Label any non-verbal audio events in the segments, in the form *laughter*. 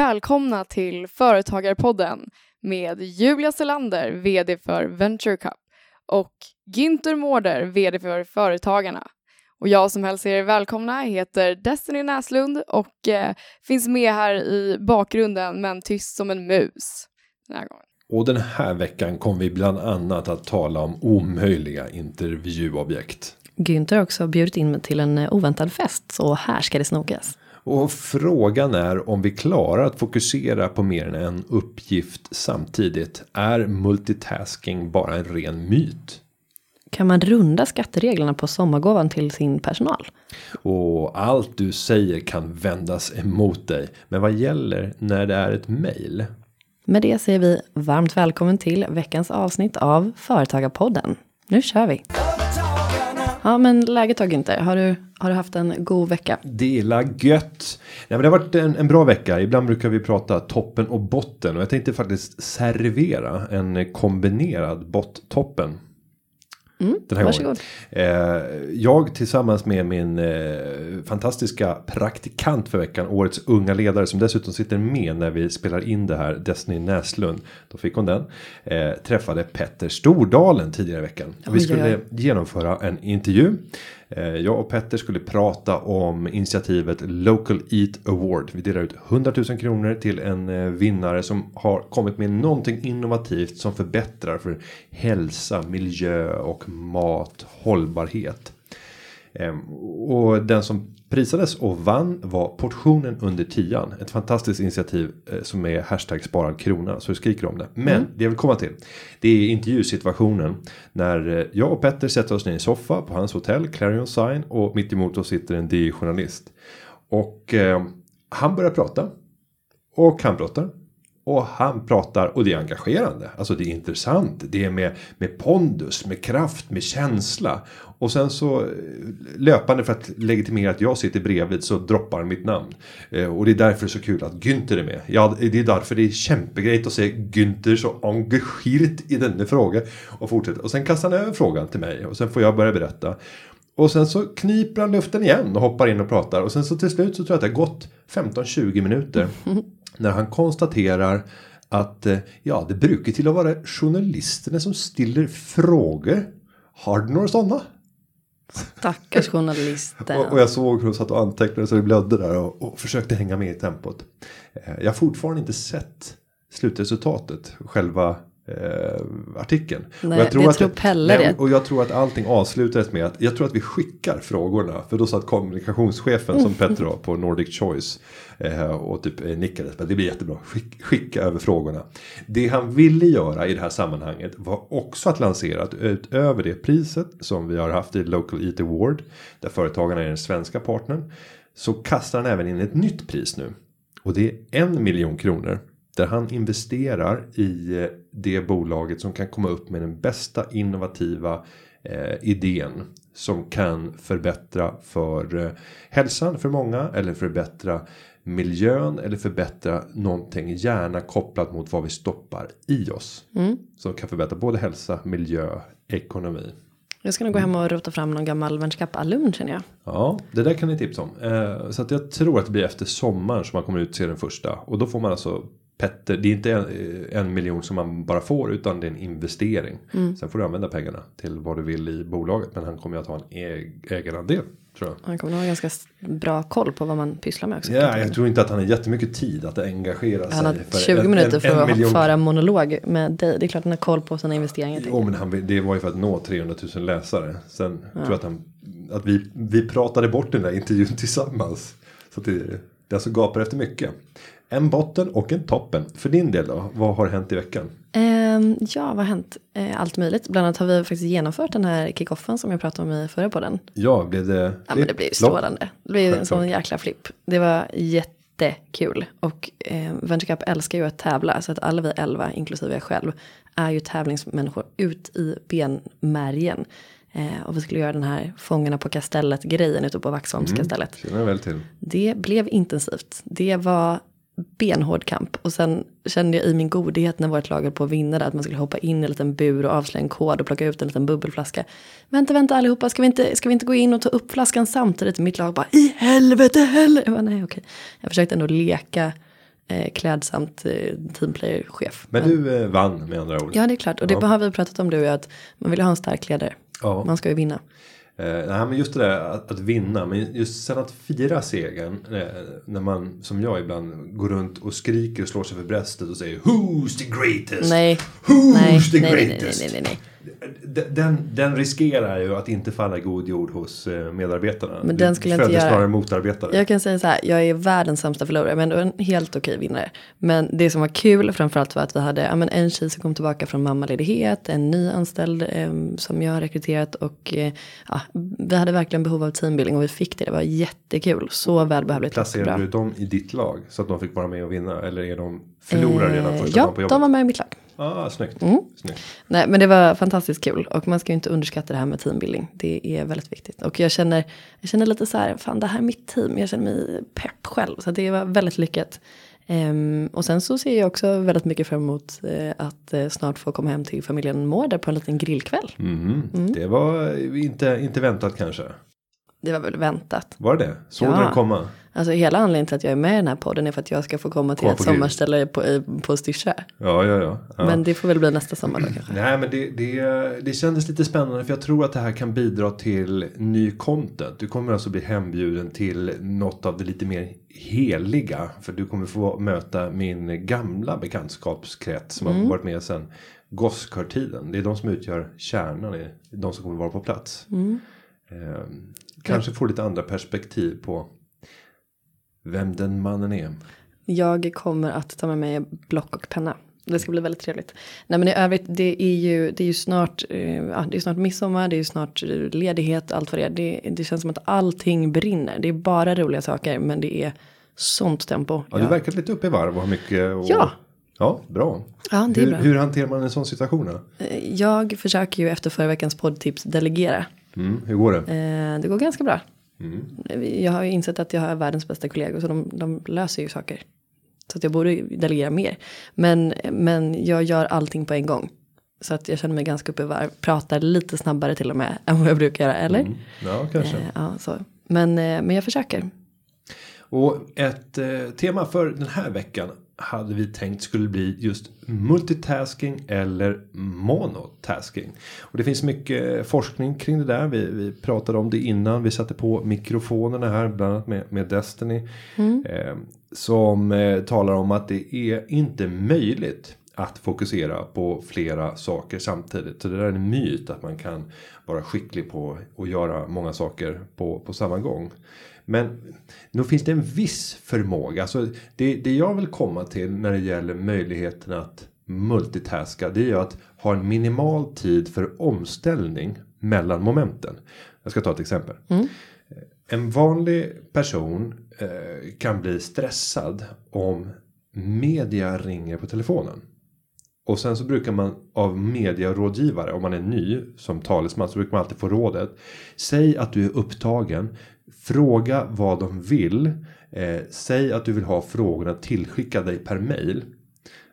Välkomna till Företagarpodden med Julia Selander, VD för Venture Cup och Günther Mårder, VD för Företagarna. Och jag som hälsar er välkomna heter Destiny Näslund och eh, finns med här i bakgrunden men tyst som en mus den här gången. Och den här veckan kommer vi bland annat att tala om omöjliga intervjuobjekt. Günther har också bjudit in mig till en eh, oväntad fest, så här ska det snokas. Och frågan är om vi klarar att fokusera på mer än en uppgift samtidigt. Är multitasking bara en ren myt? Kan man runda skattereglerna på sommargåvan till sin personal? Och allt du säger kan vändas emot dig. Men vad gäller när det är ett mejl? Med det säger vi varmt välkommen till veckans avsnitt av Företagarpodden. Nu kör vi! Ja, men läget då inte. Har du, har du haft en god vecka? Dela gött. Nej, men det har varit en, en bra vecka. Ibland brukar vi prata toppen och botten och jag tänkte faktiskt servera en kombinerad bottoppen. Mm, Den här varsågod. gången. Eh, jag tillsammans med min eh, fantastiska praktikant för veckan. Årets unga ledare som dessutom sitter med när vi spelar in det här. Destiny Näslund. Då fick hon den. Eh, träffade Petter Stordalen tidigare i veckan. Oj, vi skulle oj, oj. genomföra en intervju. Eh, jag och Petter skulle prata om initiativet Local Eat Award. Vi delar ut 100 000 kronor till en eh, vinnare som har kommit med någonting innovativt som förbättrar för hälsa, miljö och mat, hållbarhet. Ehm, och den som prisades och vann var portionen under tian. Ett fantastiskt initiativ eh, som är hashtag sparad krona. Så skriker om det. Men det jag vill komma till. Det är intervjusituationen. När eh, jag och Petter sätter oss ner i soffa på hans hotell. Clarion Sign. Och mitt emot oss sitter en DI-journalist. Och eh, han börjar prata. Och han pratar. Och han pratar och det är engagerande. Alltså det är intressant. Det är med, med pondus, med kraft, med känsla. Och sen så eh, löpande för att legitimera att jag sitter bredvid så droppar han mitt namn. Eh, och det är därför det är så kul att Günther är med. Ja, det är därför det är kämpegrejt att se Günther så engagerat i denna fråga. Och fortsätter. Och sen kastar han över frågan till mig. Och sen får jag börja berätta. Och sen så kniper han luften igen och hoppar in och pratar. Och sen så till slut så tror jag att det har gått 15-20 minuter. *laughs* när han konstaterar att eh, ja, det brukar till att vara journalisterna som ställer frågor. Har du några sådana? Stackars journalisten. *laughs* Och, och jag såg hur hon satt och antecknade så det blödde där och, och försökte hänga med i tempot. Eh, jag har fortfarande inte sett slutresultatet, själva eh, artikeln. Nej, och jag tror det att tror Pelle det. Och jag tror att allting avslutades med att jag tror att vi skickar frågorna. För då satt kommunikationschefen Mm. som *laughs* Petter har på Nordic Choice. Eh, och typ eh, nickade. Det blir jättebra. Skick, skicka över frågorna. Det han ville göra i det här sammanhanget var också att lansera att utöver det priset som vi har haft i Local Eat Award. Där företagarna är den svenska partnern. Så kastar han även in ett nytt pris nu. Och det är en miljon kronor. Där han investerar i det bolaget som kan komma upp med den bästa innovativa eh, idén. Som kan förbättra för eh, hälsan för många. Eller förbättra miljön. Eller förbättra någonting gärna kopplat mot vad vi stoppar i oss. Som kan förbättra både hälsa, miljö, ekonomi. Jag ska nog gå hem och rota fram någon gammal vänskap-alumn känner jag. Ja, det där kan ni tipsa om. Eh, så att jag tror att det blir efter sommaren som man kommer ut se den första. Och då får man alltså Petter, det är inte en, en miljon som man bara får utan det är en investering. Sen får du använda pengarna till vad du vill i bolaget. Men han kommer ju att ha en äg- ägarandel. Tror jag. Han kommer nog ha ganska bra koll på vad man pysslar med också. Ja, jag tror inte att han har jättemycket tid att engagera sig. Han har för 20 en- minuter en- för en att miljon- föra monolog med dig. Det är klart han har koll på sina investeringar. Jo men han, det var ju för att nå 300 000 läsare. Sen tror jag att han att vi, vi pratade bort den där intervjun tillsammans. Så att det, det alltså gapar efter mycket. En botten och en toppen. För din del då? Vad har hänt i veckan? Ehm, ja, vad har hänt? Eh, allt möjligt. Bland annat har vi faktiskt genomfört den här kickoffen som jag pratade om i förra podden. Ja, blev det? Ja, men det blev strålande. Det blev en sån jäkla flipp. Det var jättekul. Och eh, Venture Cup älskar ju att tävla. Så att alla vi elva, inklusive jag själv, är ju tävlingsmänniskor ut i benmärgen. Eh, och vi skulle göra den här Fångarna på kastellet grejen ute på väl till. Det blev intensivt. Det var benhård kamp. Och sen kände jag i min godhet när vårt lag höll på att vinna det, att man skulle hoppa in i en liten bur och avslöja en kod och plocka ut en liten bubbelflaska. Vänta, vänta allihopa, ska vi inte, ska vi inte gå in och ta upp flaskan samtidigt? Mitt lag bara, i helvete heller! Jag bara, nej okej. Jag försökte ändå leka eh, klädsamt eh, teamplayer-chef. Men du eh, vann med andra ord. Ja, det är klart. Och det Ja. har vi pratat om du och jag, att man vill ha en stark ledare. Ja. Man ska ju vinna. Eh, nej men just det där att, att vinna. Men just sen att fira segern. Eh, när man som jag ibland går runt och skriker och slår sig för bröstet och säger Who's the greatest? Nej, Who's nej, the nej, nej, nej, greatest? nej, nej, nej. Den, den riskerar ju att inte falla i god jord hos eh, medarbetarna. Men den skulle inte göra. snarare motarbetare. Jag kan säga så här, jag är världens sämsta förlorare men en helt okej vinnare. Men det som var kul framförallt var att vi hade ja, en tjej som kom tillbaka från mammaledighet, en ny anställd eh, som jag har rekryterat och eh, ja, vi hade verkligen behov av teambuilding och vi fick det. Det var jättekul, så välbehövligt. Placerade du dem i ditt lag så att de fick vara med och vinna? Eller är de förlorare redan Eh, första dagen Ja, på jobbet? de var med i mitt lag. Ah, snyggt. Mm. snyggt. Nej, men det var fantastiskt kul och man ska ju inte underskatta det här med teambuilding. Det är väldigt viktigt och jag känner, jag känner lite så här, fan det här är mitt team, jag känner mig pepp själv så det var väldigt lyckat. Ehm, och sen så ser jag också väldigt mycket fram emot eh, att eh, snart få komma hem till familjen Mårder på en liten grillkväll. Mhm. Det var inte, inte väntat kanske. Det var väl väntat. Var det? Såg Ja. du den komma? Alltså hela anledningen till att jag är med i den här podden är för att jag ska få komma till Komma ett sommarställe på, på Styrsö. Ja, ja, ja. ja. Men det får väl bli nästa sommar då *clears throat* kanske. Nej men det, det, det kändes lite spännande för jag tror att det här kan bidra till ny content. Du kommer alltså bli hembjuden till något av det lite mer heliga. För du kommer få möta min gamla bekantskapskrets som har varit med sedan Goskörtiden. Det är de som utgör kärnan i de som kommer vara på plats. Eh, kanske få lite andra perspektiv på vem den mannen är. Jag kommer att ta med mig block och penna. Det ska bli väldigt trevligt. Nej men i övrigt det är ju, det är ju snart, eh, det är snart midsommar, det är ju snart ledighet, allt vad det är. Det, det känns som att allting brinner. Det är bara roliga saker men det är sånt tempo. Ja, du verkar lite uppe i varv och har mycket. Och... Ja. Ja, bra. Ja, det är hur, bra. hur hanterar man en sån situation då? Eh, Jag försöker ju efter förra veckans poddtips delegera. Mm, hur går det? Eh, Det går ganska bra. Mm. Jag har ju insett att jag har världens bästa kollegor så de, de löser ju saker. Så att jag borde delegera mer. Men, men jag gör allting på en gång. Så att jag känner mig ganska uppe i varv. Pratar lite snabbare till och med *laughs* än vad jag brukar göra. Eller? Mm. Ja, kanske. Eh, ja, så. Men, eh, men jag försöker. Och ett eh, tema för den här veckan hade vi tänkt skulle bli just multitasking eller monotasking. Och det finns mycket forskning kring det där. Vi, vi pratade om det innan vi satte på mikrofonerna här, bland annat med, med Destiny. Eh, som eh, talar om att det är inte möjligt att fokusera på flera saker samtidigt. Så det där är en myt att man kan vara skicklig på att göra många saker på, på samma gång. Men nog finns det en viss förmåga. Alltså det, det jag vill komma till när det gäller möjligheten att multitaska. Det är ju att ha en minimal tid för omställning mellan momenten. Jag ska ta ett exempel. En vanlig person eh, kan bli stressad om media ringer på telefonen. Och sen så brukar man av mediarådgivare, om man är ny som talesman, så brukar man alltid få rådet. Säg att du är upptagen. Fråga vad de vill. Eh, säg att du vill ha frågorna tillskickade dig per mail.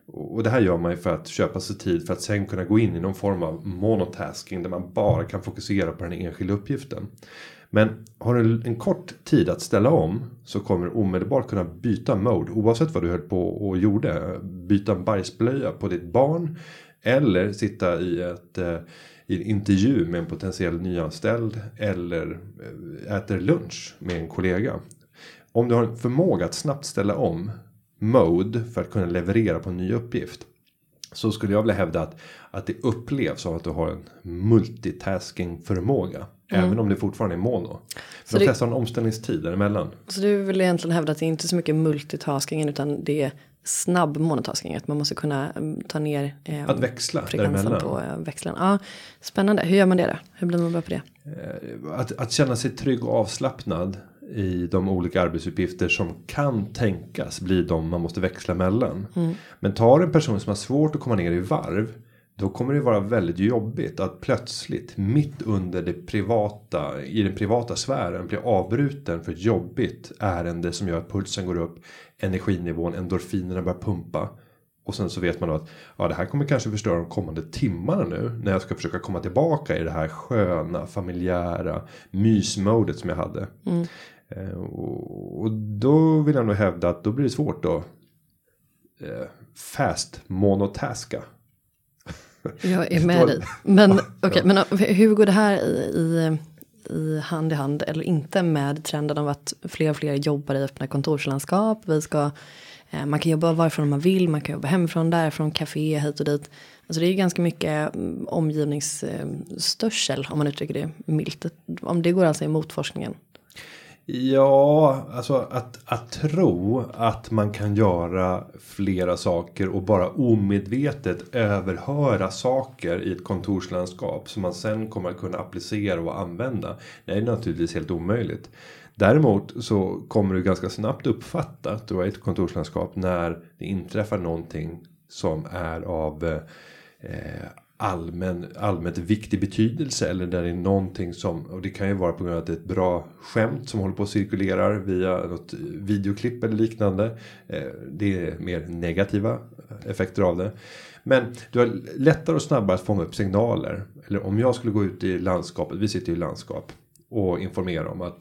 Och det här gör man ju för att köpa sig tid för att sen kunna gå in i någon form av monotasking där man bara kan fokusera på den enskilda uppgiften. Men har du en kort tid att ställa om så kommer du omedelbart kunna byta mode oavsett vad du höll på och gjorde. Byta bajsblöja på ditt barn eller sitta i ett eh, i en intervju med en potentiell nyanställd eller eh, äter lunch med en kollega. Om du har en förmåga att snabbt ställa om mode för att kunna leverera på en ny uppgift. Så skulle jag vilja hävda att, att det upplevs som att du har en multitasking förmåga. Även om det fortfarande är mono. Mm. Så För de flesta har en omställningstid däremellan. Så du vill egentligen hävda att det är inte så mycket multitasking utan det är snabb monotasking. Att man måste kunna mm, ta ner eh, Att växla däremellan. på eh, växeln. Ja, spännande. Hur gör man det då? Hur blir man bra på det? Eh, Att, att känna sig trygg och avslappnad i de olika arbetsuppgifter som kan tänkas bli de man måste växla mellan. Men tar en person som har svårt att komma ner i varv. Då kommer det vara väldigt jobbigt att plötsligt mitt under det privata i den privata sfären bli avbruten för ett jobbigt ärende som gör att pulsen går upp. energinivån, endorfinerna börjar pumpa. Och sen så vet man då att ja, det här kommer kanske förstöra de kommande timmarna nu. När jag ska försöka komma tillbaka i det här sköna, familjära mysmodet som jag hade. Eh, och, och då vill jag nog hävda att då blir det svårt att eh, fast monotaska. Jag är *laughs* med dig. Men okej, men hur går det här i, i, i hand i hand eller inte med trenden av att fler och fler jobbar i öppna kontorslandskap. Vi ska, eh, man kan jobba varifrån man vill, man kan jobba hemifrån, därifrån, café, hit och dit. Alltså det är ganska mycket mm, omgivningsstörsel om man uttrycker det milt. Om det går alltså emot forskningen. Ja, alltså att, att tro att man kan göra flera saker och bara omedvetet överhöra saker i ett kontorslandskap som man sen kommer att kunna applicera och använda. Det är naturligtvis helt omöjligt. Däremot så kommer du ganska snabbt uppfatta att du har ett kontorslandskap när det inträffar någonting som är av eh, allmän, allmänt viktig betydelse eller där det är någonting som och det kan ju vara på grund av att det är ett bra skämt som håller på att cirkulerar via något videoklipp eller liknande. Eh, det är mer negativa effekter av det. Men du har lättare och snabbare att fånga upp signaler. Eller om jag skulle gå ut i landskapet, vi sitter ju i landskap och informera om att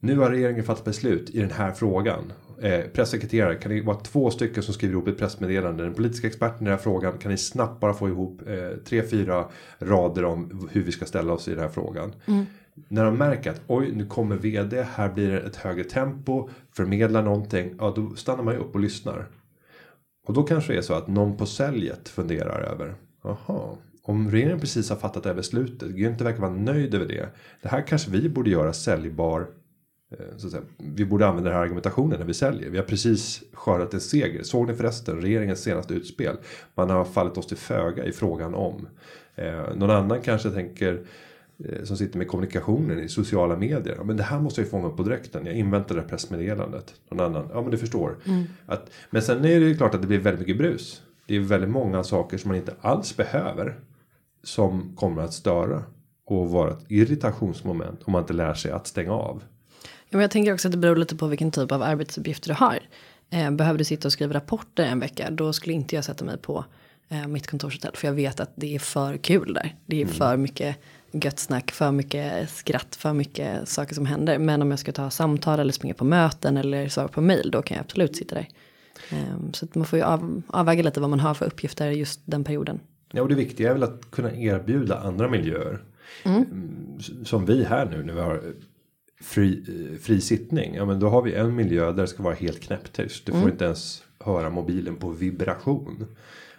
nu har regeringen fattat beslut i den här frågan. Eh, pressekreterare, kan det vara två stycken som skriver ihop ett pressmeddelande? Den politiska experten i den här frågan, kan ni snabbt bara få ihop eh, tre, fyra rader om hur vi ska ställa oss i den här frågan? När de märker att oj, nu kommer vd, här blir det ett högre tempo, förmedla någonting, ja då stannar man ju upp och lyssnar. Och då kanske det är så att någon på säljet funderar över. Jaha, om regeringen precis har fattat det här beslutet. Günther verkar vara nöjd över det. Det här kanske vi borde göra säljbar. Eh, Så att säga. Vi borde använda den här argumentationen när vi säljer. Vi har precis skördat en seger. Såg ni förresten regeringens senaste utspel? Man har fallit oss till föga i frågan om. Eh, någon annan kanske tänker eh, som sitter med kommunikationen i sociala medier. Ja, men det här måste jag ju fånga upp på direkten. Jag inväntar det här pressmeddelandet. Någon annan. Ja men du förstår. Att, men sen är det ju klart att det blir väldigt mycket brus. Det är väldigt många saker som man inte alls behöver. Som kommer att störa. Och vara ett irritationsmoment om man inte lär sig att stänga av. Ja, men jag tänker också att det beror lite på vilken typ av arbetsuppgifter du har. Eh, behöver du sitta och skriva rapporter en vecka, då skulle inte jag sätta mig på eh, mitt kontorshotell. För jag vet att det är för kul där. Det är för mycket gött snack, för mycket skratt, för mycket saker som händer. Men om jag ska ta samtal eller springa på möten eller svara på mail, då kan jag absolut sitta där. Eh, så att man får ju av, avväga lite vad man har för uppgifter just den perioden. Ja, och det viktiga är väl att kunna erbjuda andra miljöer. Mm, Som vi här nu när vi har fri, fri sittning. Ja, men då har vi en miljö där det ska vara helt knäpptyst. Du får inte ens höra mobilen på vibration.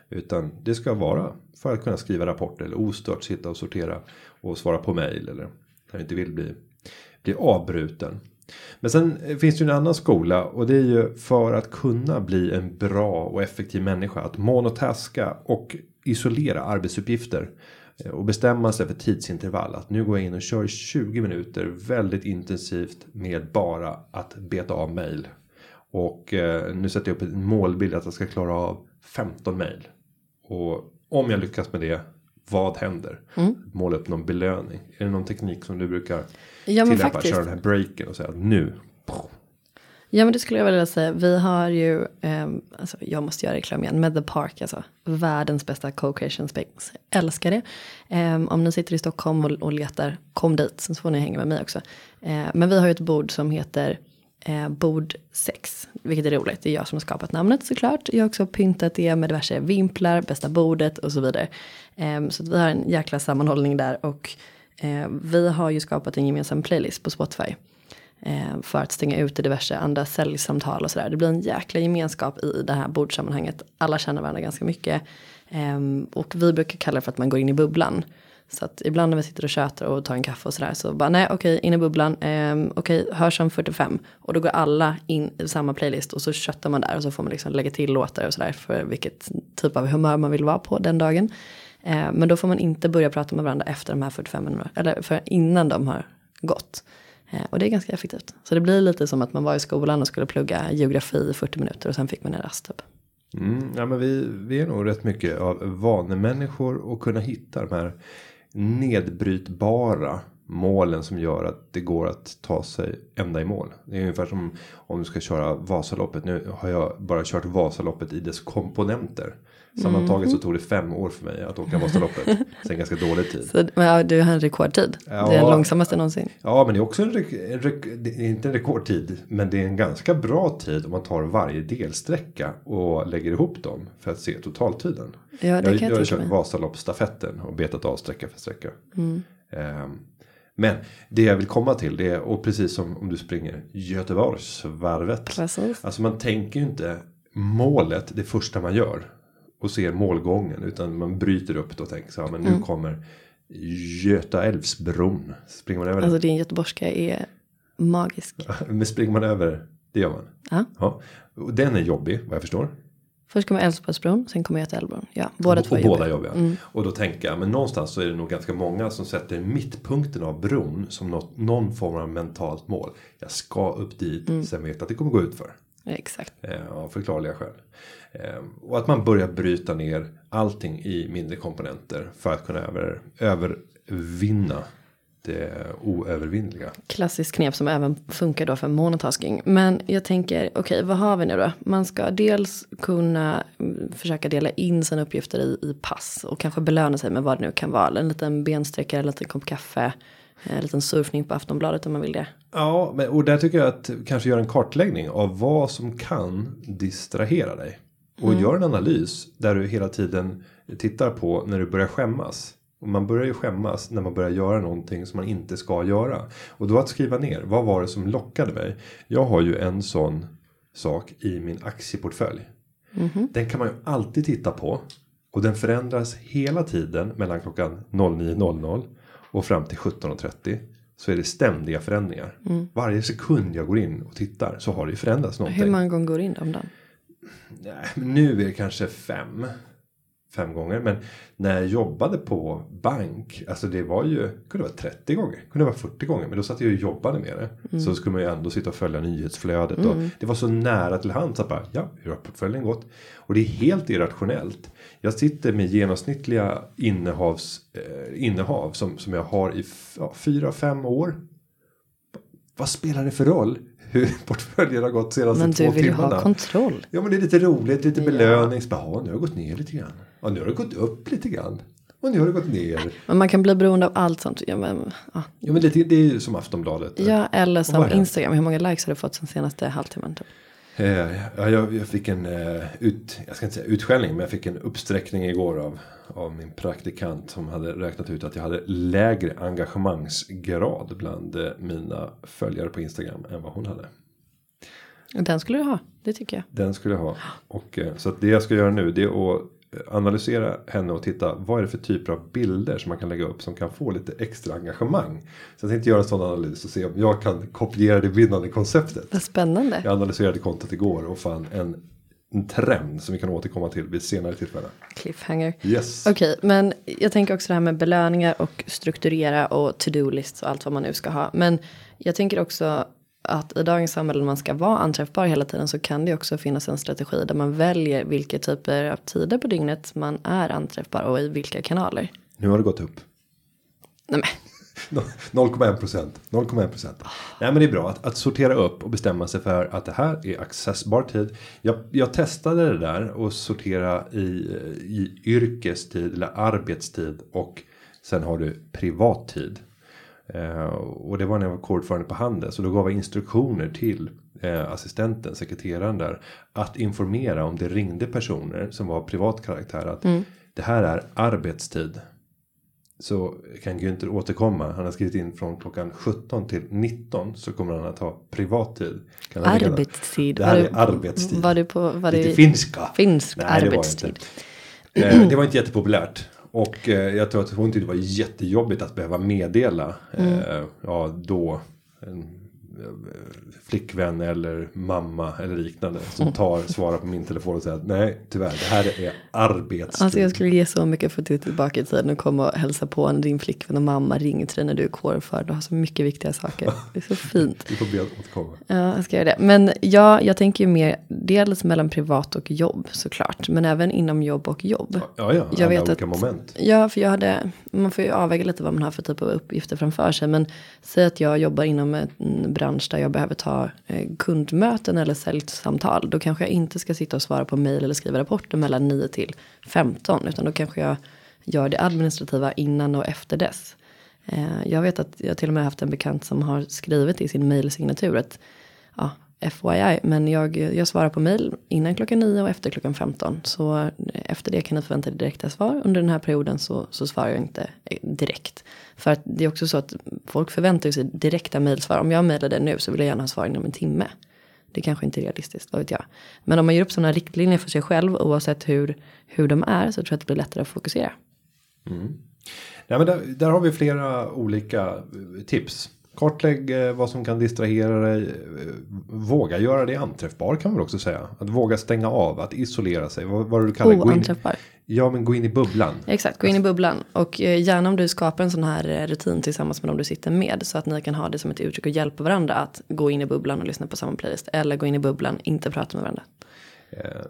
Utan det ska vara för att kunna skriva rapporter eller ostört sitta och sortera och svara på mail eller när du inte vill bli, bli avbruten. Men sen eh, finns det ju en annan skola och det är ju för att kunna bli en bra och effektiv människa att monotaska och isolera arbetsuppgifter och bestämma sig för tidsintervall att nu går jag in och kör 20 minuter väldigt intensivt med bara att beta av mail. Och eh, nu sätter jag upp en målbild att jag ska klara av 15 mail. Och om jag lyckas med det, vad händer? Måla upp någon belöning. Är det någon teknik som du brukar Ja, tillämpa? faktiskt. Köra den här breaken och säga att nu. Ja men det skulle jag vilja säga. Vi har ju, eh, alltså jag måste göra reklam igen, med The Park alltså. Världens bästa co-creation space. Älskar det. Eh, om ni sitter i Stockholm och, och letar, kom dit. Så får ni hänga med mig också. Eh, men vi har ju ett bord som heter eh, bord 6. Vilket är roligt. Det är jag som har skapat namnet såklart. Jag har också pyntat det med diverse vimplar, bästa bordet och så vidare. Ehm, så att vi har en jäkla sammanhållning där. Och eh, vi har ju skapat en gemensam playlist på Spotify. Eh, för att stänga ut diverse andra säljsamtal och sådär. Det blir en jäkla gemenskap i det här bordsammanhanget. Alla känner varandra ganska mycket. Ehm, och vi brukar kalla det för att man går in i bubblan. Så att ibland när vi sitter och tjötar och tar en kaffe och sådär så bara nej okej in i bubblan. eh, okej hörs om 45. Och då går alla in i samma playlist och så köttar man där och så får man liksom lägga till låtar och sådär för vilket typ av humör man vill vara på den dagen. Eh, men då får man inte börja prata med varandra efter de här 45 minuterna. Eller för innan de har gått. Eh, och det är ganska effektivt. Så det blir lite som att man var i skolan och skulle plugga geografi i 40 minuter och sen fick man en rast typ. Mm, ja, men vi, vi är nog rätt mycket av vanemänniskor och kunna hitta de här nedbrytbara målen som gör att det går att ta sig ända i mål. Det är ungefär som om du ska köra Vasaloppet. Nu har jag bara kört Vasaloppet i dess komponenter. Sammantaget så tog det fem år för mig att åka Vasaloppet. Sen ganska dålig tid. *laughs* Så, men, ja, du har en rekordtid. Ja. Det är den långsammaste någonsin. Ja, men det är också en, en är inte en rekordtid. Men det är en ganska bra tid om man tar varje delsträcka och lägger ihop dem för att se totaltiden. Ja, det jag, kan jag jag har kört. Vasaloppsstafetten och betat av sträcka för sträcka. Ehm, men det jag vill komma till det är, och precis som om du springer Göteborgsvarvet. Precis. Alltså man tänker ju inte målet det första man gör. Och ser målgången. Utan man bryter upp det och tänker så här. Men nu Mm. kommer Göta älvsbron. Springer man över? Alltså din göteborgska är magisk. *laughs* Men springer man över, det gör man. Ja. Ja. Och den är jobbig vad jag förstår. Först kommer Älvsborgsbron, sen kommer Götaälvbron. Ja, båda och, två och är båda jobbiga. jobbiga. Och då tänker jag, men någonstans så är det nog ganska många som sätter mittpunkten av bron som något, någon form av mentalt mål. Jag ska upp dit, Mm. sen vet jag att det kommer gå ut för. Exakt. Eh, av förklarliga skäl. Eh, och att man börjar bryta ner allting i mindre komponenter för att kunna över, övervinna det oövervinnliga. Klassiskt knep som även funkar då för monotasking. Men jag tänker, okej vad har vi nu då? Man ska dels kunna mm, försöka dela in sina uppgifter i, i pass. Och kanske belöna sig med vad det nu kan vara. En liten bensträckare, en liten kopp kaffe. En liten surfning på Aftonbladet om man vill det. Ja, men, och där tycker jag att kanske göra en kartläggning av vad som kan distrahera dig. Och gör en analys där du hela tiden tittar på när du börjar skämmas. Och man börjar ju skämmas när man börjar göra någonting som man inte ska göra. Och då att skriva ner, vad var det som lockade mig? Jag har ju en sån sak i min aktieportfölj. Den kan man ju alltid titta på. Och den förändras hela tiden mellan klockan 09.00 och fram till 17.30. Så är det ständiga förändringar. Varje sekund jag går in och tittar så har det ju förändrats någonting. Hur många gånger går in om dagen? Nej, nu är det kanske fem. Fem gånger. Men när jag jobbade på bank. Alltså det var ju. Kunde vara 30 gånger. Kunde vara 40 gånger. Men då satt jag och jobbade med det. Så skulle man ju ändå sitta och följa nyhetsflödet. Och det var så nära till hands. Att bara, ja, hur har portföljen gått? Och det är helt irrationellt. Jag sitter med genomsnittliga innehavs, eh, innehav. Som, som jag har i ja, fyra, fem år. Vad spelar det för roll? Hur *laughs* portföljen har gått senaste Men två du vill ju timmarna. ha kontroll. Ja men det är lite roligt, lite belöning. Så bara, ja, nu har det gått ner lite grann. Ja, nu har det gått upp lite grann. Och nu har det gått ner. Men man kan bli beroende av allt sånt. Ja, men, ja. Jo men lite, det är ju som Aftonbladet. ja eller som? Instagram. Hur många likes har du fått sen senaste halvtimmen? Typ? Eh, ja, jag, jag fick en eh, ut, jag ska inte säga utskällning, men jag fick en uppsträckning igår av, av min praktikant som hade räknat ut att jag hade lägre engagemangsgrad bland eh, mina följare på Instagram än vad hon hade. Den skulle du ha, det tycker jag. Den skulle jag ha. Och, så att det jag ska göra nu det är att analysera henne och titta vad är det för typer av bilder som man kan lägga upp som kan få lite extra engagemang. Så jag tänkte göra en sån analys och se om jag kan kopiera det vinnande konceptet. Vad spännande. Jag analyserade kontot igår och fann en, en trend som vi kan återkomma till vid senare tillfälle. Cliffhanger. Yes. Okej, men jag tänker också det här med belöningar och strukturera och to-do-lists och allt vad man nu ska ha. Men jag tänker också att i dagens samhälle när man ska vara anträffbar hela tiden så kan det också finnas en strategi där man väljer vilka typer av tider på dygnet man är anträffbar och i vilka kanaler. Nu har det gått upp. Nej men, *laughs* 0,1 procent. 0,1 procent. Nej men det är bra att, att sortera upp och bestämma sig för att det här är accessbar tid. Jag, jag testade det där och sortera i, i yrkestid eller arbetstid och sen har du privattid. Eh, och det var när jag var kodförande på Handel så då gav jag instruktioner till eh, assistenten, sekreteraren där. Att informera om det ringde personer som var privat karaktär att det här är arbetstid. Så kan Günther återkomma. Han har skrivit in från klockan 17 till 19 så kommer han att ha privattid. Kan han lägga- arbetstid. Det här Var är du- arbetstid. Var du på, var Lite finska. finsk Nej, det var det arbetstid? inte. Eh, det var inte jättepopulärt. Och eh, jag tror att hon tyckte det var jättejobbigt att behöva meddela. Mm. Eh, ja, då. Eh, flickvän eller mamma eller liknande. Som tar, svarar på min telefon och säger att nej tyvärr det här är arbetstid. Alltså jag skulle ge så mycket för att titta tillbaka i tiden och komma och hälsa på när din flickvän och mamma ringer till dig när du är kårförd och har så mycket viktiga saker. Det är så fint. *laughs* Vi får be att återkomma. Ja, jag ska göra det. Men ja, jag tänker ju mer dels mellan privat och jobb såklart. Men även inom jobb och jobb. Ja, ja. Jag vet olika att- moment. Ja, för jag hade man får ju avväga lite vad man har för typ av uppgifter framför sig. Men säg att jag jobbar inom en bransch bransch där jag behöver ta eh, kundmöten eller säljsamtal. Då kanske jag inte ska sitta och svara på mejl eller skriva rapporter mellan 9 till 15. Utan då kanske jag gör det administrativa innan och efter dess. Eh, jag vet att jag till och med haft en bekant som har skrivit i sin mejlsignatur att ja, FYI, men jag, jag svarar på mail innan klockan 9 och efter klockan 15. Så efter det kan ni förvänta er direkta svar. Under den här perioden så, så svarar jag inte eh, direkt. För att det är också så att folk förväntar sig direkta mejlsvar. Om jag mejlar det nu så vill jag gärna ha svar inom en timme. Det kanske inte är realistiskt, vad vet jag. Men om man ger upp sådana riktlinjer för sig själv oavsett hur, hur de är så tror jag att det blir lättare att fokusera. Mm. Nej, men där, där har vi flera olika eh, tips. Kartlägg eh, vad som kan distrahera dig. Eh, våga göra dig anträffbar kan man också säga. Att våga stänga av, att isolera sig. Vad, vad du kallar Oanträffbar. Ja, men gå in i bubblan. Exakt, gå in i bubblan. Och gärna om du skapar en sån här rutin tillsammans med dem du sitter med. Så att ni kan ha det som ett uttryck och hjälpa varandra att gå in i bubblan och lyssna på samma playlist. Eller gå in i bubblan, inte prata med varandra.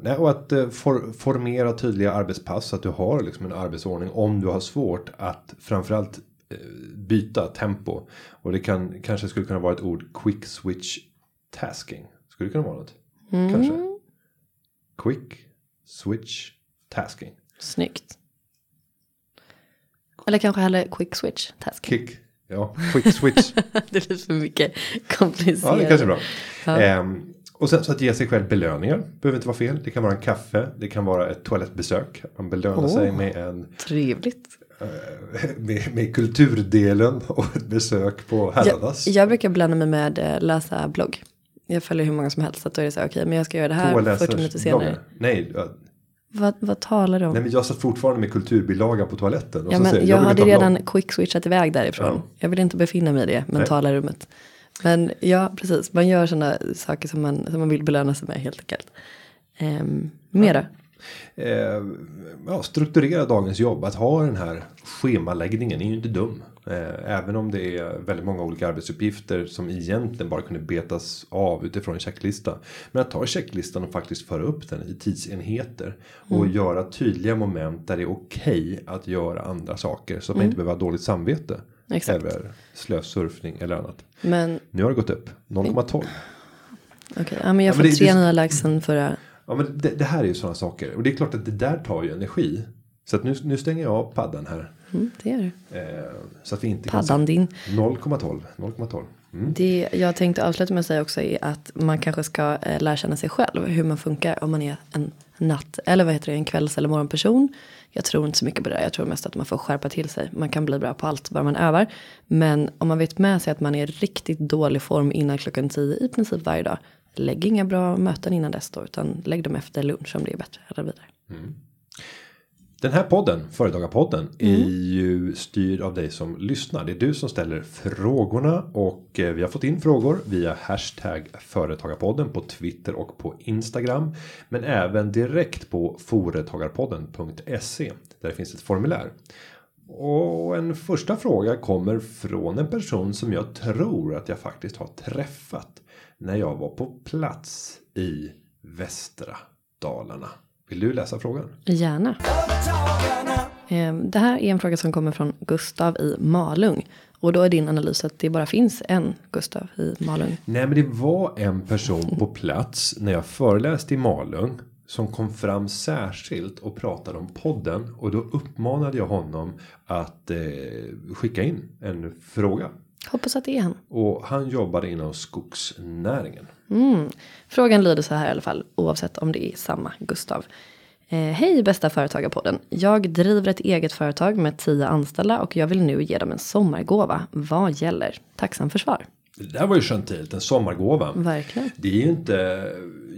Eh, och att eh, for, formera tydliga arbetspass så att du har liksom en arbetsordning om du har svårt att framförallt eh, byta tempo. Och det kan kanske skulle kunna vara ett ord quick switch tasking. Skulle det kunna vara något? Mm. Kanske. Quick switch tasking. Snyggt. Eller kanske hellre quick switch tasking. Kick. Ja, quick switch. *laughs* det blir för mycket komplicerat. Ja, det kanske är bra. Ja. Um, och sen så att ge sig själv belöningar. Behöver inte vara fel. Det kan vara en kaffe. Det kan vara ett toalettbesök. Man belönar oh, sig med en. Trevligt. Eh, med, med kulturdelen och ett besök på Herradas. Jag, jag brukar blanda mig med eh, läsa blogg. Jag följer hur många som helst. Så då är det så okej okay, men jag ska göra det här 40 minuter senare. Bloggar. Nej. Vad, vad talar du om? Nej men jag satt fortfarande med kulturbilagan på toaletten. ja, men jag, jag hade redan quick switchat iväg därifrån. Ja. Jag vill inte befinna mig i det mentala rummet. Men ja, precis. Man gör sådana saker som man, som man vill belöna sig med helt enkelt. Um, mera? Ja. Eh, ja, strukturera dagens jobb. Att ha den här schemaläggningen är ju inte dum. Eh, även om det är väldigt många olika arbetsuppgifter som egentligen bara kunde betas av utifrån en checklista. Men att ta checklistan och faktiskt föra upp den i tidsenheter. Och mm. göra tydliga moment där det är okej okay att göra andra saker. Så att man mm. inte behöver ha dåligt samvete. Exakt. Eller slösurfning eller annat. Men. Nu har det gått upp 0,12. Okej, okay, ja, men jag får ja, tre nya likes sen förra. Ja men det, det, här är ju sådana saker. Och det är klart att det där tar ju energi. Så att nu, nu stänger jag av paddan här. Mm, det gör du. Eh, så att vi inte paddan kan din. 0,12. 0,12. Mm. Det jag tänkte avsluta med att säga också är att man kanske ska eh, lära känna sig själv. Hur man funkar om man är en natt eller vad heter det en kvälls eller morgonperson. Jag tror inte så mycket på det där. Jag tror mest att man får skärpa till sig. Man kan bli bra på allt bara man övar. Men om man vet med sig att man är riktigt dålig form innan klockan tio i princip varje dag. Lägg inga bra möten innan dess då. Utan lägg dem efter lunch om det är bättre. Eller vidare. Mm. Den här podden, Företagarpodden, mm. är ju styrd av dig som lyssnar. Det är du som ställer frågorna och eh, vi har fått in frågor via hashtag Företagarpodden på Twitter och på Instagram. Men även direkt på Företagarpodden.se där det finns ett formulär. Och en första fråga kommer från en person som jag tror att jag faktiskt har träffat när jag var på plats i västra Dalarna. Vill du läsa frågan? Gärna. Ehm, det här är en fråga som kommer från Gustav i Malung. Och då är din analys att det bara finns en Gustav i Malung. Nej men det var en person på plats när jag föreläste i Malung. Som kom fram särskilt och pratade om podden. Och då uppmanade jag honom att eh, skicka in en fråga. Hoppas att det är han. Och han jobbade inom skogsnäringen. Mm. Frågan lyder så här i alla fall, oavsett om det är samma Gustav. Eh, Hej bästa företagarpodden. Jag driver ett eget företag med tio anställda och jag vill nu ge dem en sommargåva. Vad gäller? Tacksam för svar. Det där var ju gentilt, en sommargåva. Verkligen. Det är ju inte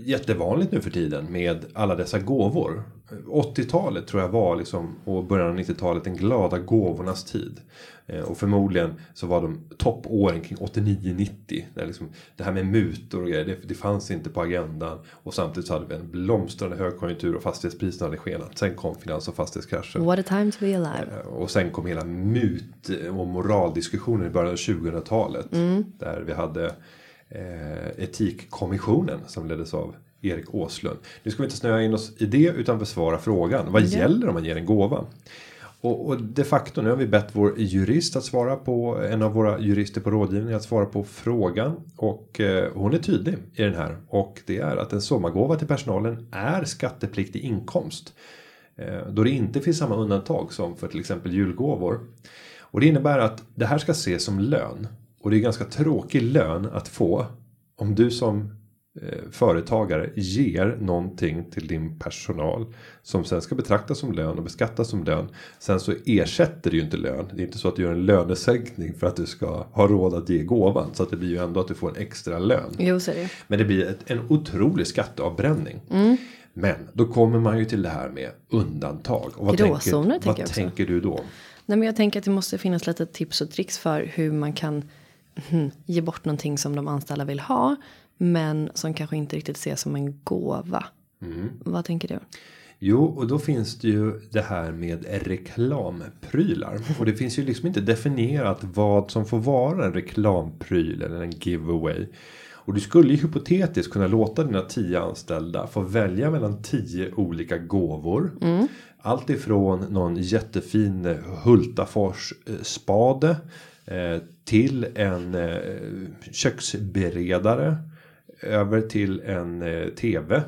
jättevanligt nu för tiden med alla dessa gåvor. 80-talet tror jag var liksom och början av 90-talet den glada gåvornas tid. Eh, och förmodligen så var de toppåren kring 89-90. liksom, det här med mutor och grejer, det, det, fanns inte på agendan. Och samtidigt så hade vi en blomstrande högkonjunktur och fastighetspriserna hade skenat. Sen kom finans och fastighetskraschen. What a time to be alive. Eh, och sen kom hela mut och moraldiskussionen i början av 2000-talet. Mm. Där vi hade eh, etikkommissionen som leddes av Erik Åslund. Nu ska vi inte snöa in oss i det utan besvara frågan. Vad mm. gäller om man ger en gåva? Och, och de facto nu har vi bett vår jurist att svara på en av våra jurister på rådgivning att svara på frågan och eh, hon är tydlig i den här och det är att en sommargåva till personalen är skattepliktig inkomst. Eh, då det inte finns samma undantag som för till exempel julgåvor. Och det innebär att det här ska ses som lön och det är ganska tråkig lön att få om du som företagare ger någonting till din personal som sen ska betraktas som lön och beskattas som lön. Sen så ersätter det ju inte lön. Det är inte så att du gör en lönesänkning för att du ska ha råd att ge gåvan så att det blir ju ändå att du får en extra lön. Jo, så det. Men det blir ett, en otrolig skatteavbränning. Mm. Men då kommer man ju till det här med undantag. Och vad Gråzoner tänker, vad jag också. tänker du då? Nej, men jag tänker att det måste finnas lite tips och tricks för hur man kan hmm, ge bort någonting som de anställda vill ha. Men som kanske inte riktigt ses som en gåva. Mm. Vad tänker du? Jo, och då finns det ju det här med reklamprylar. *laughs* Och det finns ju liksom inte definierat vad som får vara en reklampryl eller en giveaway. Och du skulle ju hypotetiskt kunna låta dina tio anställda få välja mellan tio olika gåvor. Allt ifrån någon jättefin Hultafors eh, spade eh, till en eh, köksberedare över till en eh, tv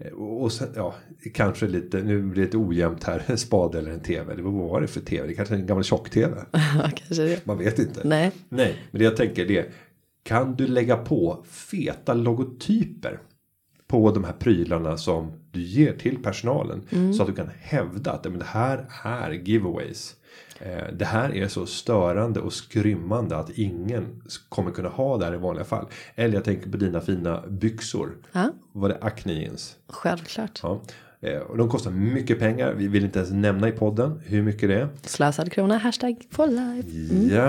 Eh, Och sen, ja, kanske lite, nu blir det lite ojämnt här, en *laughs* spade eller en tv. Det, vad var det för tv? Det kanske är en gammal tjock-tv. *laughs* kanske det. Man vet inte. Nej. Nej, men det jag tänker det är, kan du lägga på feta logotyper på de här prylarna som du ger till personalen så att du kan hävda att men det här är giveaways. Eh, Det här är så störande och skrymmande att ingen kommer kunna ha det här i vanliga fall. Eller jag tänker på dina fina byxor. Ja, Var det Acne jeans? självklart. Ja. Eh, Och de kostar mycket pengar. Vi vill inte ens nämna i podden hur mycket det är. Slösad krona, hashtag for life. Ja,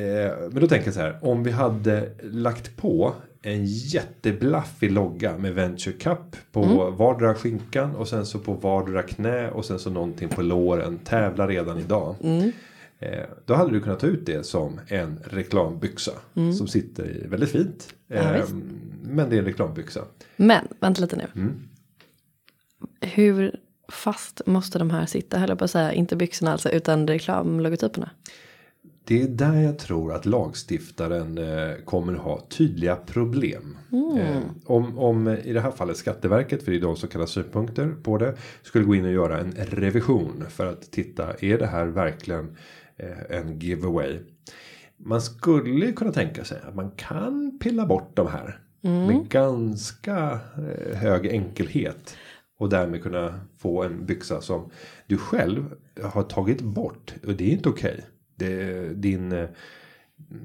eh, men då tänker jag så här. Om vi hade lagt på en jätteblaffig logga med Venture Cup på vardera skinkan och sen så på vardera knä och sen så någonting på låren. Tävla redan idag. Eh, då hade du kunnat ta ut det som en reklambyxa som sitter väldigt fint. Ja, Eh, visst. men det är en reklambyxa. Men, vänta lite nu. Mm. Hur fast måste de här sitta, höll jag på att säga, inte byxorna alltså, utan reklamlogotyperna? Det är där jag tror att lagstiftaren eh, kommer ha tydliga problem. Eh, om, om eh, i det här fallet Skatteverket, för det är de som kallar synpunkter på det, skulle gå in och göra en revision för att titta, är det här verkligen en giveaway? Man skulle kunna tänka sig att man kan pilla bort de här med ganska hög enkelhet. Och därmed kunna få en byxa som du själv har tagit bort. Och det är inte okej. Det, din, eh,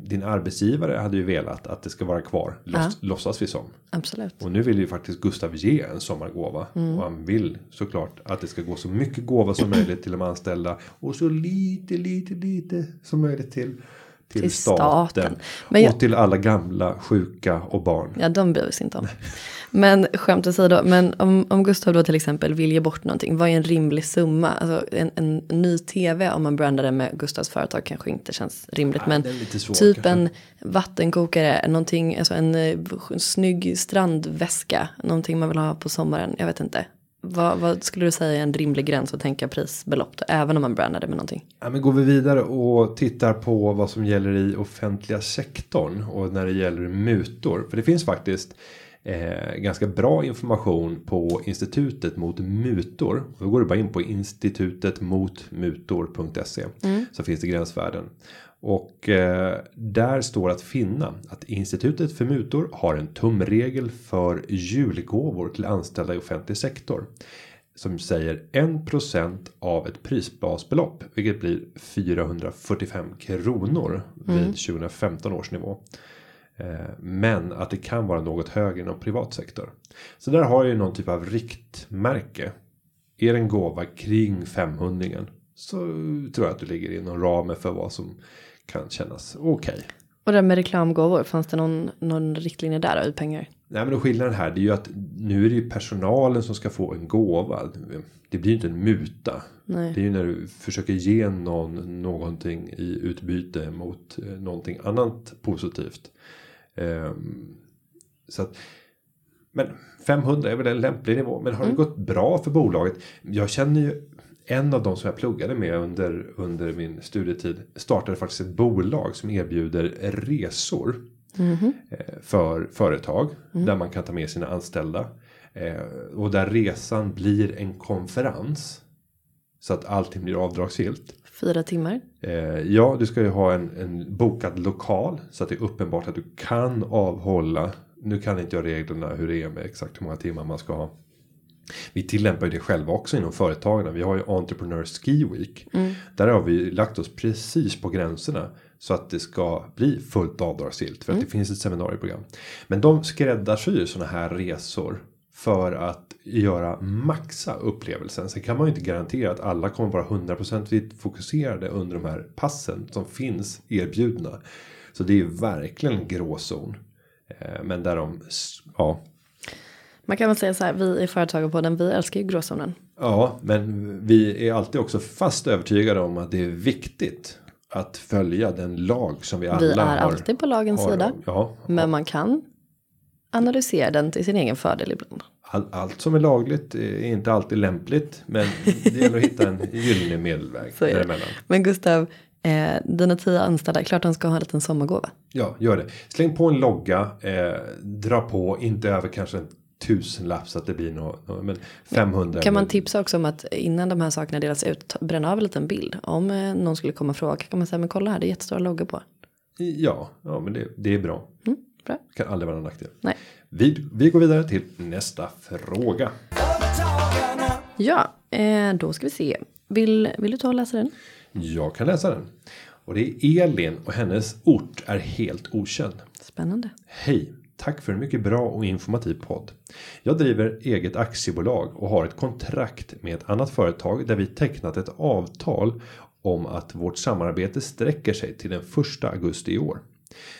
din arbetsgivare hade ju velat att det ska vara kvar. Låts, Låtsas vi som. Absolut. Och nu vill ju faktiskt Gustav ge en sommargåva. Och han vill såklart att det ska gå så mycket gåva som möjligt till de anställda. Och så lite, lite, lite som möjligt till, till, Till staten. staten. Jag- Och till alla gamla, sjuka och barn. Ja, de bryr sig inte om. Men skämt åsido, men om, om Gustav då till exempel vill ge bort någonting, vad är en rimlig summa? Alltså en, en ny tv om man brandar den med Gustavs företag kanske inte känns rimligt. Nej, men svårt typ kanske. en vattenkokare, någonting, alltså en, eh, snygg strandväska, någonting man vill ha på sommaren, jag vet inte. Vad, vad skulle du säga är en rimlig gräns att tänka prisbelopp, då, även om man brandar det med någonting? Ja, men går vi vidare och tittar på vad som gäller i offentliga sektorn och när det gäller mutor. För det finns faktiskt eh, ganska bra information på institutet mot mutor. Och då går du bara in på institutet mot mutor.se så finns det gränsvärden. Och eh, där står att finna att institutet för mutor har en tumregel för julgåvor till anställda i offentlig sektor som säger 1% av ett prisbasbelopp, vilket blir 445 kronor vid 2015 års nivå. Eh, Men att det kan vara något högre inom privat sektor. Så där har jag ju någon typ av riktmärke. Är det en gåva kring 500 så tror jag att du ligger inom ramen för vad som kan kännas okej. Och det med reklamgåvor, fanns det någon, någon riktlinje där i pengar? Nej men skillnaden här det är ju att nu är det ju personalen som ska få en gåva. Det blir ju inte en muta. Nej. Det är ju när du försöker ge någon någonting i utbyte mot eh, någonting annat positivt. Ehm, så att, men 500 är väl en lämplig nivå. Men har det gått bra för bolaget? Jag känner ju en av de som jag pluggade med under, under min studietid startade faktiskt ett bolag som erbjuder resor eh, för företag där man kan ta med sina anställda. Eh, och där resan blir en konferens. Så att allting blir avdragsgillt. Fyra timmar. Eh, ja, du ska ju ha en, en bokad lokal så att det är uppenbart att du kan avhålla. Nu kan inte jag reglerna hur det är med exakt hur många timmar man ska ha. Vi tillämpar ju det själva också inom företagen. Vi har ju Entrepreneur Ski Week. Där har vi lagt oss precis på gränserna. Så att det ska bli fullt avdragsgillt. För att det finns ett seminarieprogram. Men de skräddarsyr sådana här resor. För att göra maxa upplevelsen. Sen kan man ju inte garantera att alla kommer vara 100% fokuserade under de här passen som finns erbjudna. Så det är ju verkligen en gråzon. Eh, Men där de, ja. Man kan väl säga så här, vi i Företagarpodden, vi älskar ju gråzonen. Ja, men vi är alltid också fast övertygade om att det är viktigt att följa den lag som vi alla Vi är har. alltid på lagens har- sida. Ja, Men man kan analysera den till sin egen fördel ibland. all, allt som är lagligt är inte alltid lämpligt. Men det gäller att hitta en gyllene medelväg däremellan. Men Gustav, eh, dina tio anställda, klart de ska ha en liten sommargåva. Ja, gör det. Släng på en logga. Eh, dra på, inte över kanske en tusenlapp så att det blir något. nå- men 500. Kan man tipsa också om att innan de här sakerna delas ut, bränna av en liten bild. Om eh, någon skulle komma och fråga kan man säga, men kolla här, det är jättestora loggor på. Ja, ja men det, det är bra. Mm, bra. Kan aldrig vara en nackdel. Nej. Vi, vi går vidare till nästa fråga. Ja, eh, då ska vi se. Vill, vill du ta och läsa den? Jag kan läsa den. Och det är Elin och hennes ort är helt okänd. Spännande. Hej! Tack för en mycket bra och informativ podd. Jag driver eget aktiebolag och har ett kontrakt med ett annat företag där vi tecknat ett avtal om att vårt samarbete sträcker sig till den 1 augusti i år.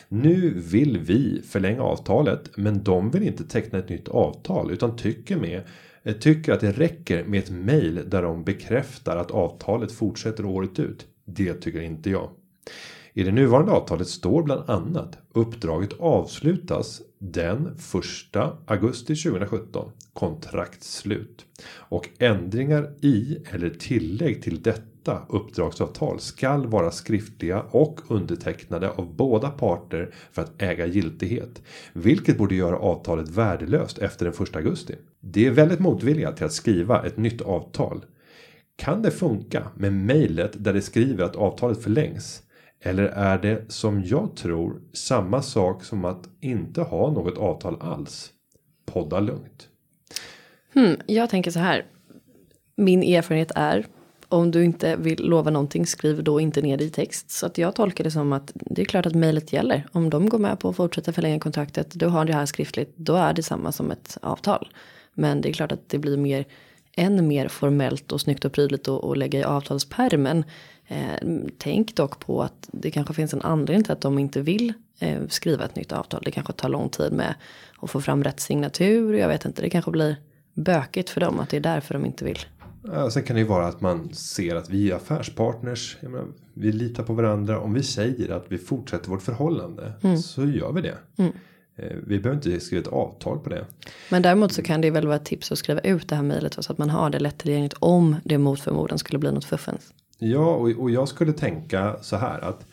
Nu vill vi förlänga avtalet men de vill inte teckna ett nytt avtal utan tycker med eh, Tycker att det räcker med ett mejl där de bekräftar att avtalet fortsätter året ut. Det tycker inte jag. I det nuvarande avtalet står bland annat uppdraget avslutas den 1 augusti 2017 kontraktsslut och ändringar i eller tillägg till detta uppdragsavtal skall vara skriftliga och undertecknade av båda parter för att äga giltighet, vilket borde göra avtalet värdelöst efter den 1 augusti. Det är väldigt motvilliga till att skriva ett nytt avtal. Kan det funka med mejlet där det skriver att avtalet förlängs? Eller är det som jag tror samma sak som att inte ha något avtal alls? Podda lugnt. Hmm, jag tänker så här. Min erfarenhet är om du inte vill lova någonting skriv då inte ner det i text. Så att jag tolkar det som att det är klart att mejlet gäller. Om de går med på att fortsätta förlänga kontraktet. Du har det här skriftligt. Då är det samma som ett avtal. Men det är klart att det blir mer än mer formellt och snyggt och prydligt och, lägga i avtalspärmen. Eh, tänk dock på att det kanske finns en anledning till att de inte vill eh, skriva ett nytt avtal. Det kanske tar lång tid med att få fram rätt signatur. Jag vet inte, det kanske blir bökigt för dem att det är därför de inte vill. Ja, sen kan det ju vara att man ser att vi är affärspartners. Menar, vi litar på varandra. Om vi säger att vi fortsätter vårt förhållande så gör vi det. Eh, Vi behöver inte skriva ett avtal på det. Men däremot så kan det väl vara ett tips att skriva ut det här mejlet så att man har det lättillgängligt om det mot förmodan skulle bli något fuffens. Ja, och, och jag skulle tänka så här att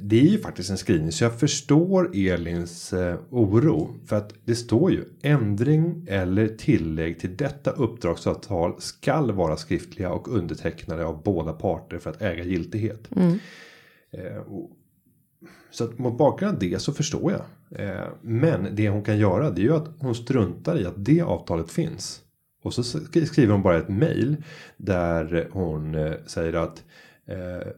det är ju faktiskt en skrivning så jag förstår Elins eh, oro för att det står ju ändring eller tillägg till detta uppdragsavtal skall vara skriftliga och undertecknade av båda parter för att äga giltighet. Eh, och, så att mot bakgrund av det så förstår jag. Eh, men det hon kan göra det är ju att hon struntar i att det avtalet finns. Och så sk- skriver hon bara ett mail där hon eh, säger att eh,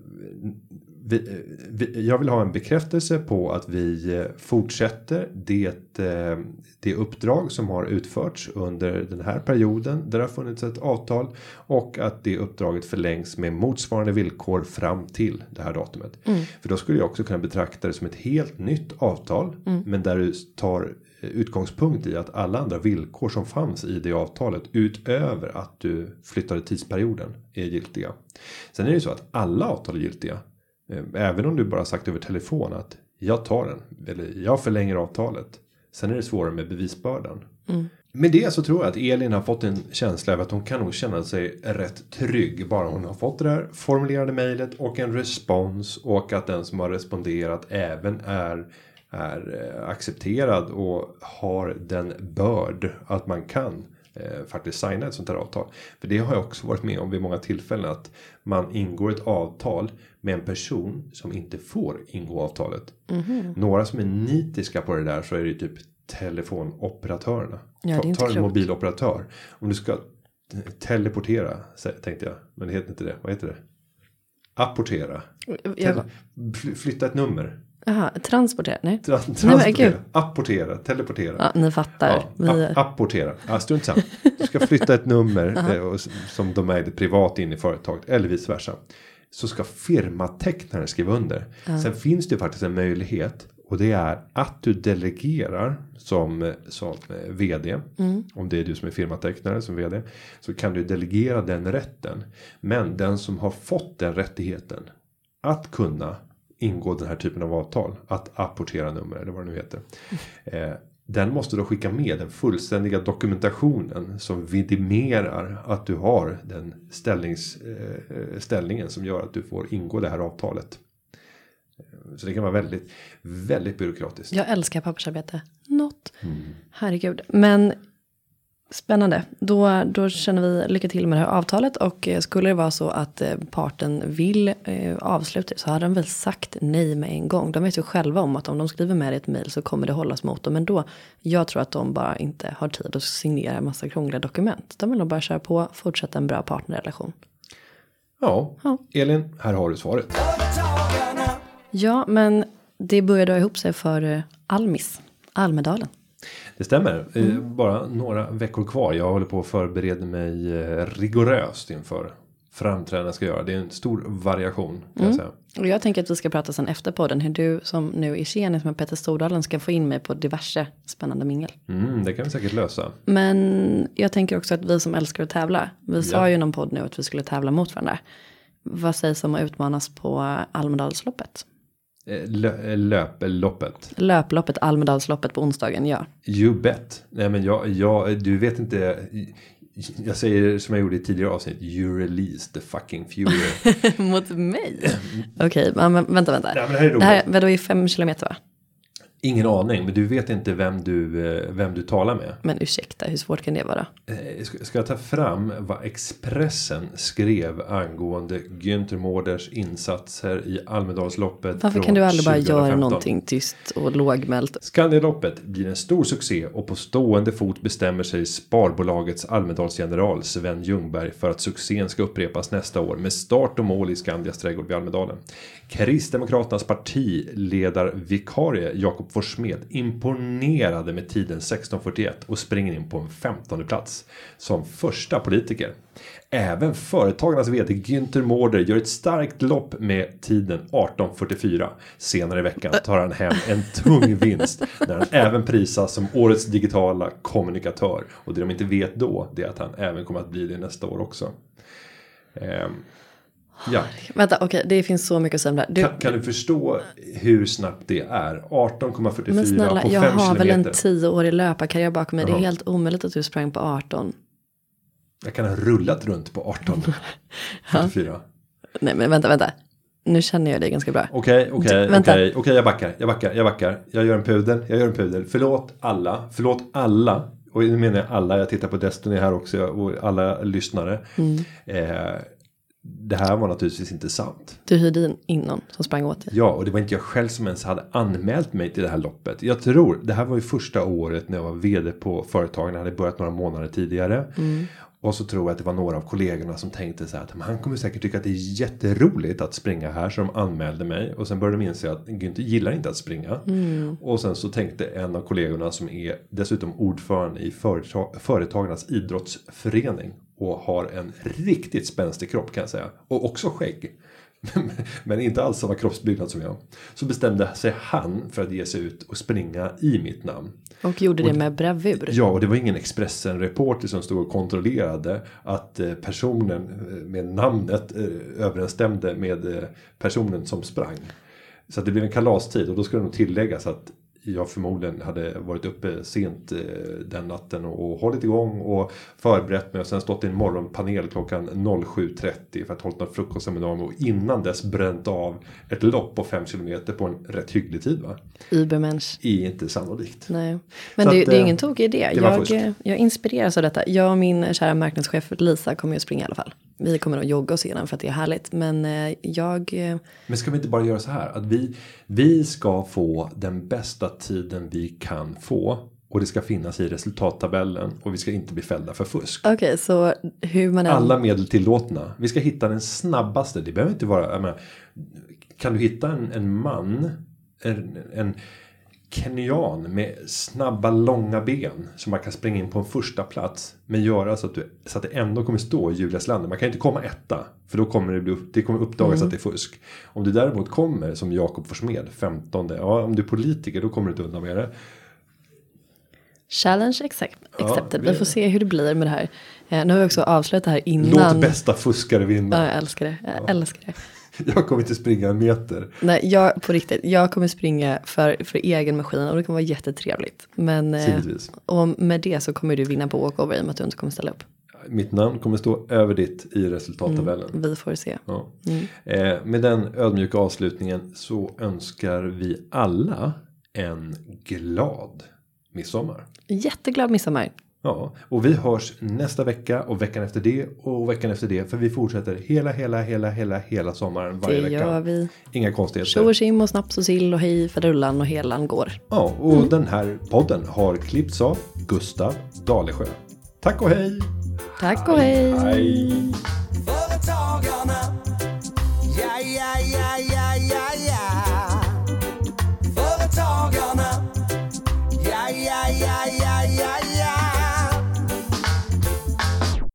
vi, eh, vi, jag vill ha en bekräftelse på att vi eh, fortsätter det, eh, det uppdrag som har utförts under den här perioden där det har funnits ett avtal och att det uppdraget förlängs med motsvarande villkor fram till det här datumet. För då skulle jag också kunna betrakta det som ett helt nytt avtal men där du tar utgångspunkt i att alla andra villkor som fanns i det avtalet utöver att du flyttade tidsperioden är giltiga. Sen är det ju så att alla avtal är giltiga. Eh, Även om du bara sagt över telefon att jag tar den eller jag förlänger avtalet. Sen är det svårare med bevisbördan. med det så tror jag att Elin har fått en känsla av att hon kan nog känna sig rätt trygg. Bara hon har fått det här formulerade mejlet och en respons. Och att den som har responderat även är, är eh, accepterad och har den börd att man kan eh, faktiskt signa ett sånt här avtal. För det har jag också varit med om vid många tillfällen. Att man ingår ett avtal med en person som inte får ingå avtalet. Några som är nitiska på det där så är det ju typ telefonoperatörerna. Ja, det är ta, inte ta en klokt. mobiloperatör. Om du ska teleportera tänkte jag. Men det heter inte det. Vad heter det? Apportera. Jag, flytta ett nummer. aha, transportera? Nej. Tra- transportera. gud. Apportera. Teleportera. Ja, ni fattar. Ja, Vi, app- apportera. Ja, strunt samma. Du ska flytta ett nummer *laughs* eh, som de ägde privat in i företaget. Eller vice versa. Så ska firmatecknaren skriva under. Sen finns det faktiskt en möjlighet. Och det är att du delegerar som, som vd. Om det är du som är firmatecknare som vd. Så kan du delegera den rätten. Men den som har fått den rättigheten. Att kunna ingå den här typen av avtal. Att apportera nummer eller vad det nu heter. Eh, den måste då skicka med den fullständiga dokumentationen som vidimerar att du har den ställnings, eh, ställningen som gör att du får ingå det här avtalet. Så det kan vara väldigt, väldigt byråkratiskt. jag älskar pappersarbete. Något. Mm. Herregud. Men spännande. Då, då känner vi lycka till med det här avtalet. Och eh, skulle det vara så att eh, parten vill eh, avsluta så hade de väl sagt nej med en gång. De vet ju själva om att om de skriver med i ett mejl så kommer det hållas mot dem. Men då, jag tror att de bara inte har tid att signera en massa krångliga dokument. De vill nog bara köra på, fortsätta en bra partnerrelation. Ja, Ja. Elin, här har du svaret. Ja, men det började ha ihop sig för eh, Almis, Almedalen. Det stämmer. Eh, Bara några veckor kvar. Jag håller på att förbereda mig eh, rigoröst inför framträdanden ska göra. Det är en stor variation kan jag säga. Och jag tänker att vi ska prata sen efter podden hur du som nu är tjenis med Petter Stordalen ska få in mig på diverse spännande mingel. Mm, det kan vi säkert lösa. Men jag tänker också att vi som älskar att tävla, vi sa Ja. ju i någon podd nu att vi skulle tävla mot varandra. Vad sägs om att utmanas på Almedalsloppet? Eh, eh, löploppet. Löploppet, Almedalsloppet på onsdagen, ja. You bet. Nej men jag, jag, du vet inte. Jag säger som jag gjorde i tidigare avsnitt. You release the fucking fury. *laughs* mot mig? Okej, men men vänta, vänta. Nej, men det här är roligt. det här vadå, är fem kilometer va? Ingen aning. Men du vet inte vem du, eh, vem du talar med. Men ursäkta, hur svårt kan det vara? Eh, Ska, jag ta fram vad Expressen skrev angående Günther Mårders insatser i Almedalsloppet. Varför kan du aldrig bara 2015? göra någonting tyst och lågmält? Skandialoppet blir en stor succé och på stående fot bestämmer sig Sparbolagets Almedalsgeneral Sven Ljungberg för att succén ska upprepas nästa år med start och mål i Skandias trädgård vid Almedalen. Kristdemokraternas partiledarvikarie Jakob Forssmed imponerade med tiden 16.41 och springer in på en 15 plats som första politiker. Även Företagarnas VD Günther Mårder gör ett starkt lopp med tiden 18.44. Senare i veckan tar han hem en tung vinst när han även prisas som årets digitala kommunikatör. Och det de inte vet då det är att han även kommer att bli det nästa år också. Ja, Vänta, okej, det finns så mycket att säga här. Du, kan, kan du förstå hur snabbt det är? 18,44 men snälla, på jag 5 har väl en tioårig löparkarriär bakom mig. Det är helt omöjligt att du sprang på 18. Jag kan ha rullat runt på 18,44. *laughs* Nej, men vänta, vänta. Nu känner jag dig ganska bra. Okej, okej, okej, okej, jag backar, jag backar, jag backar. Jag gör en pudel, jag gör en pudel. Förlåt alla, förlåt alla. Och nu menar jag alla, jag tittar på Destiny här också och alla lyssnare. Mm. Eh, det här var naturligtvis inte sant. Du hyrde in, någon som sprang åt dig. Ja, och det var inte jag själv som ens hade anmält mig till det här loppet. Jag tror, det här var ju första året när jag var vd på företagen. Jag hade börjat några månader tidigare. Och så tror jag att det var några av kollegorna som tänkte så här att "Men han kommer säkert tycka att det är jätteroligt att springa här. Så de anmälde mig. Och sen började de inse att Günther gillar inte att springa. Och sen så tänkte en av kollegorna som är dessutom ordförande i företag, Företagarnas idrottsförening. Och har en riktigt spänstig kropp kan jag säga. Och också skägg. *laughs* Men inte alls samma kroppsbyggnad som jag. Så bestämde sig han för att ge sig ut och springa i mitt namn. Och gjorde det med bravur. Ja, och det var ingen Expressen-reporter som stod och kontrollerade att eh, personen eh, med namnet eh, överensstämde med personen som sprang. Så det blev en kalastid och då ska det nog tilläggas att jag förmodligen hade varit uppe sent eh, den natten och, och hållit igång och förberett mig och sen stått i en morgonpanel klockan 07.30 för att hålla något frukostseminarium och innan dess bränt av ett lopp på 5 km på en rätt hygglig tid va? Übermensch. Är inte sannolikt. Nej, men det, att, det är eh, ingen tokig idé. Jag, jag inspireras av detta. Jag och min kära marknadschef Lisa kommer ju att springa i alla fall. Vi kommer att jogga oss igenom för att det är härligt. Men eh, jag, eh, Men ska vi inte bara göra så här att vi, vi ska få den bästa tiden vi kan få och det ska finnas i resultattabellen och vi ska inte bli fällda för fusk. okej så hur man än. Alla medel tillåtna. Vi ska hitta den snabbaste. Det behöver inte vara. Menar, kan du hitta en, en man. En, en kenyan med snabba långa ben. Som man kan springa in på en första plats. Men göra så att, du, så att det ändå kommer stå Julias Lander. Man kan inte komma etta. För då kommer det, bli, det kommer uppdagas att det är fusk. Om du däremot kommer som Jakob Forssmed 15. Ja om du är politiker då kommer du inte undan med det. Challenge accept, Ja, accepted. vi- vi får se hur det blir med det här. Eh, nu har vi också avslöjat det här innan. Låt bästa fuskare vinna. Ja, jag älskar det. Jag älskar det. *laughs* Jag kommer inte springa en meter. Nej, jag, på riktigt, jag kommer springa för, för egen maskin och det kommer vara jättetrevligt. Men eh, Givetvis. och med det så kommer du vinna på walkover i och med att du inte kommer ställa upp. Mitt namn kommer stå över ditt i resultattabellen. Vi får se. Ja. Eh, med den ödmjuka avslutningen så önskar vi alla en glad midsommar. Jätteglad midsommar. Ja, och vi hörs nästa vecka och veckan efter det och veckan efter det. För vi fortsätter hela, hela, hela, hela, hela sommaren varje Det vecka. gör vi. Inga Tjo konstigheter. och tjim och snaps och sill och hej faderullan och helan går. Ja, och den här podden har klippts av Gustav Dalesjö. Tack och hej! Tack och hej. Hej!